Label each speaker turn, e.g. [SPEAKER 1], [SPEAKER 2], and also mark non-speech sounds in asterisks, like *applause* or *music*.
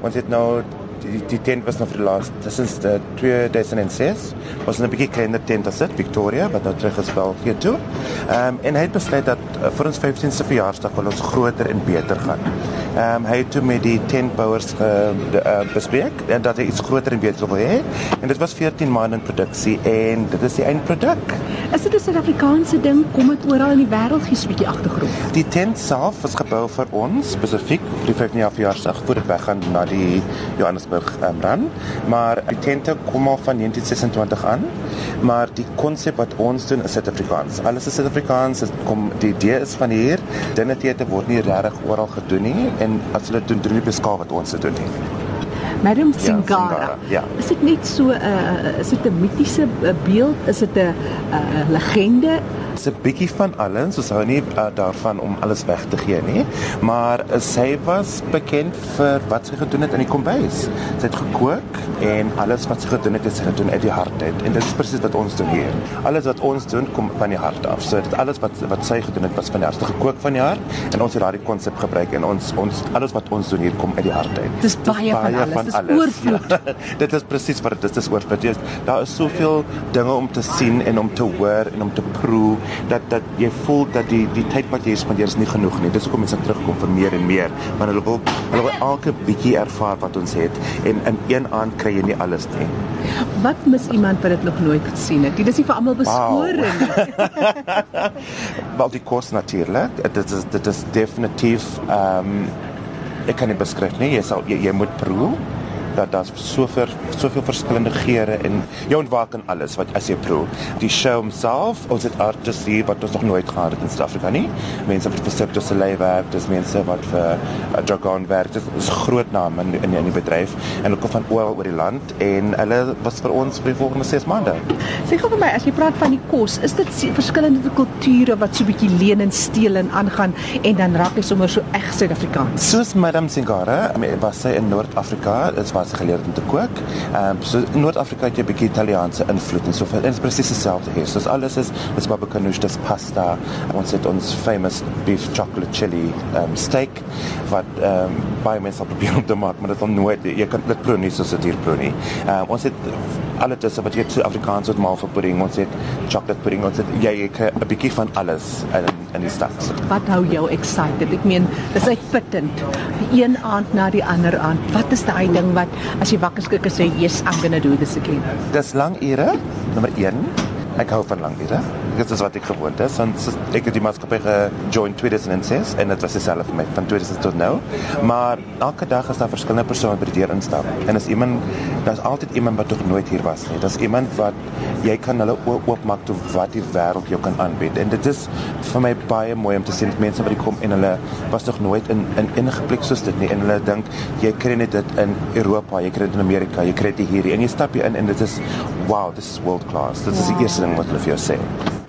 [SPEAKER 1] Ons het nou die die tent was nou vir die laaste sinds die 2006 was 'n bietjie kleiner tent as dit Victoria wat nou terug is België toe. Ehm um, en hy het besluit dat uh, vir ons 15ste verjaarsdag wil ons groter en beter gaan. Ehm um, hy het toe met die tentbouers uh, uh, bespreek en dat hy iets groter en beter wil hê en dit was 14 maande in produksie en dit is die eindproduk.
[SPEAKER 2] Is dit 'n Suid-Afrikaanse ding? Kom dit oral in die wêreld gee 'n bietjie agtergrond.
[SPEAKER 1] Die tent self is gebou vir ons spesifiek vir die 15 verjaarsdag voor dit weggaan na die Johannesburg um, run, maar die tente kom al van 1926 aan, maar die konsep wat ons doen is Suid-Afrikaans. Alles is Suid-Afrikaans. Kom die idee is van hier. Dinge teete word nie regtig oral gedoen nie en as hulle doen doen nie beskaaf wat ons doen nie.
[SPEAKER 2] Madam Singara.
[SPEAKER 1] Ja, ja.
[SPEAKER 2] Is dit net so 'n uh, is dit 'n mitiese beeld? Is dit 'n uh, legende?
[SPEAKER 1] Dit's 'n bietjie van alles. Ons hou nie uh, daarvan om alles weg te gee nie, maar uh, sy was bekend vir wat sy gedoen het in die kombuis. Sy het gekook en alles wat sy gedoen het, het sy gedoen uit die hart uit. En dit is presies wat ons doen hier. Alles wat ons doen kom van die hart af. So dit alles wat wat sy gedoen het was van die hart gekook van die hart en ons het daardie konsep gebruik en ons ons alles wat ons doen hier kom uit die hart uit.
[SPEAKER 2] Dis baie, baie van alles. Van alles. Oorvloed. Ja, *laughs*
[SPEAKER 1] dit is presies wat dit is. Dis oorvloed. Daar is soveel dinge om te sien en om te hoor en om te proe dat dat jy voel dat die die tyd wat jy spandeer is nie genoeg nie. Dis hoekom mense terugkom vir meer en meer, want hulle wil hulle wil elke bietjie ervaar wat ons het en in een aand kry jy nie alles nie.
[SPEAKER 2] Wat mis iemand wat dit nog nooit gesien het? Dit is nie vir almal beskore wow.
[SPEAKER 1] nie. *laughs* Wel die kos natuurlik. Dit is dit is definitief ehm um, ek kan nie beskryf nie. Jy sal jy, jy moet proe dat daar soveel soveel verskillende geure en jy ontwaak aan alles wat as jy proe. Die show homself, ons het artists hier wat ons nog nooit gehad het in Suid-Afrika nie. Mense wat vir Cirque du Soleil werk, dis mense wat vir uh, Dragon werk. Dit is groot name in, in in die bedryf en hulle kom van oral oor die land en hulle was vir ons vir die volgende 6 maande.
[SPEAKER 2] Sê gou vir my as jy praat van die kos, is dit verskillende kulture wat so 'n bietjie leen en steel en aangaan en dan raak jy sommer so reg Suid-Afrikaans.
[SPEAKER 1] Soos Madam Singara, was sy in Noord-Afrika, dit was geleer om te kook. Ehm um, so Noord-Afrika het jy 'n bietjie Italiaanse invloed en so veel. Dit is presies dieselfde hier. So alles is dis baba ganoush, dis pasta. Ons het ons famous beef chocolate chili um, steak wat ehm um, baie mense probeer om te maak, maar dit is nooit jy kan dit proe nie soos dit hier proe nie. Ehm um, ons het alle dis wat jy het Afrikaans het mal vir pudding, ons het chocolate pudding, ons het jy 'n bietjie van alles in in die stad.
[SPEAKER 2] Wat hou jou excited? Ek meen, dis uitputtend. Die een aand na die ander aand. Wat is daai ding wat as jy wakker skrik en sê, "Yes, I'm going to do this again."
[SPEAKER 1] Dis lang ure, nommer 1. Ek hou van lang ure dit is wat ek gewoond is want ek het die maatskappy gejoin 2006 en dit was dieselfde vir my van 2000 tot nou. Maar elke dag is daar verskillende persone by die deur instap. En as iemand daar's altyd iemand wat nog nooit hier was nie. Daar's iemand wat jy kan hulle oopmaak tot wat die wêreld jou kan aanbied. En dit is vir my baie mooi om te sien mense wat kom en hulle was nog nooit in in enige plek soos dit nie. En hulle dink jy kry net dit in Europa jy kry dit in Amerika jy kry dit hier. En jy stap hier in en dit is wow this is world class. Dit is die eerste ding wat hulle vir jou sê